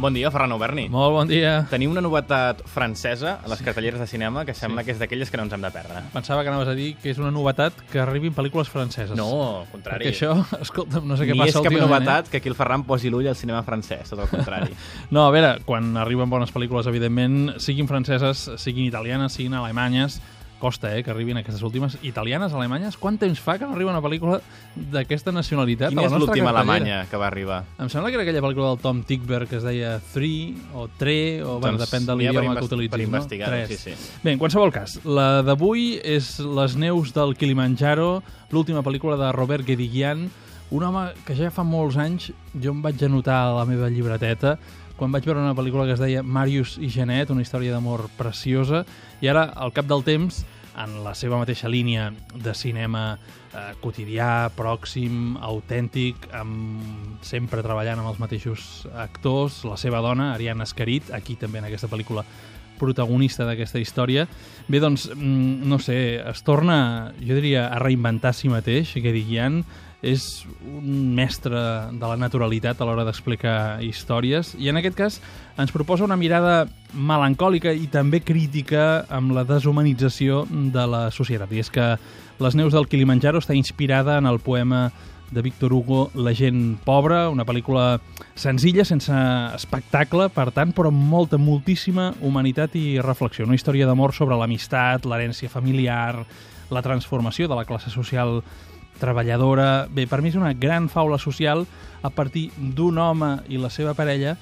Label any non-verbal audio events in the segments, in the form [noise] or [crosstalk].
Bon dia, Ferran Oberni. Molt bon dia. Tenim una novetat francesa a les cartelleres de cinema que sembla sí. que és d'aquelles que no ens hem de perdre. Pensava que anaves a dir que és una novetat que arribin pel·lícules franceses. No, al contrari. Perquè això, [laughs] escolta'm, no sé què Ni passa és cap últimament, novetat eh? que aquí el Ferran posi l'ull al cinema francès, tot el contrari. [laughs] No, a veure, quan arriben bones pel·lícules, evidentment, siguin franceses, siguin italianes, siguin alemanyes, costa, eh, que arribin aquestes últimes. Italianes, alemanyes, quant temps fa que no arriba una pel·lícula d'aquesta nacionalitat Quina és l'última alemanya que va arribar? Em sembla que era aquella pel·lícula del Tom Tickberg que es deia Three o Tre, o bueno, Doncs depèn de l'idioma que utilitzis. per no? investigar-ho, Tres. sí, sí. Bé, en qualsevol cas, la d'avui és Les neus del Kilimanjaro, l'última pel·lícula de Robert Guédiguian, un home que ja fa molts anys jo em vaig anotar a la meva llibreteta quan vaig veure una pel·lícula que es deia Marius i Janet, una història d'amor preciosa, i ara, al cap del temps, en la seva mateixa línia de cinema eh, quotidià, pròxim, autèntic, amb, sempre treballant amb els mateixos actors, la seva dona, Ariana Escarit, aquí també en aquesta pel·lícula protagonista d'aquesta història. Bé, doncs, mm, no sé, es torna, jo diria, a reinventar si mateix, Guédiguian, és un mestre de la naturalitat a l'hora d'explicar històries i en aquest cas ens proposa una mirada melancòlica i també crítica amb la deshumanització de la societat. I és que Les neus del Kilimanjaro està inspirada en el poema de Víctor Hugo, La gent pobra, una pel·lícula senzilla, sense espectacle, per tant, però amb molta, moltíssima humanitat i reflexió. Una història d'amor sobre l'amistat, l'herència familiar, la transformació de la classe social treballadora... Bé, per mi és una gran faula social a partir d'un home i la seva parella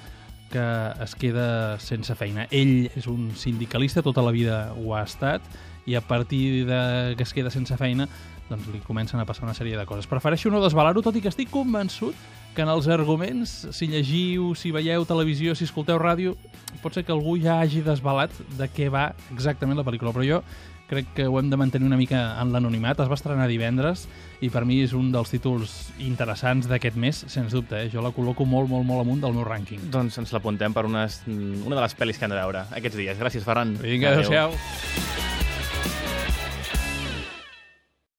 que es queda sense feina. Ell és un sindicalista, tota la vida ho ha estat, i a partir de que es queda sense feina doncs li comencen a passar una sèrie de coses. Prefereixo no desvelar-ho, tot i que estic convençut que en els arguments, si llegiu, si veieu televisió, si escolteu ràdio, pot ser que algú ja hagi desvelat de què va exactament la pel·lícula, però jo crec que ho hem de mantenir una mica en l'anonimat. Es va estrenar divendres i per mi és un dels títols interessants d'aquest mes, sens dubte. Eh? Jo la col·loco molt, molt, molt amunt del meu rànquing. Doncs ens l'apuntem per unes, una de les pel·lis que han de veure aquests dies. Gràcies, Ferran. Vinga, adéu-siau.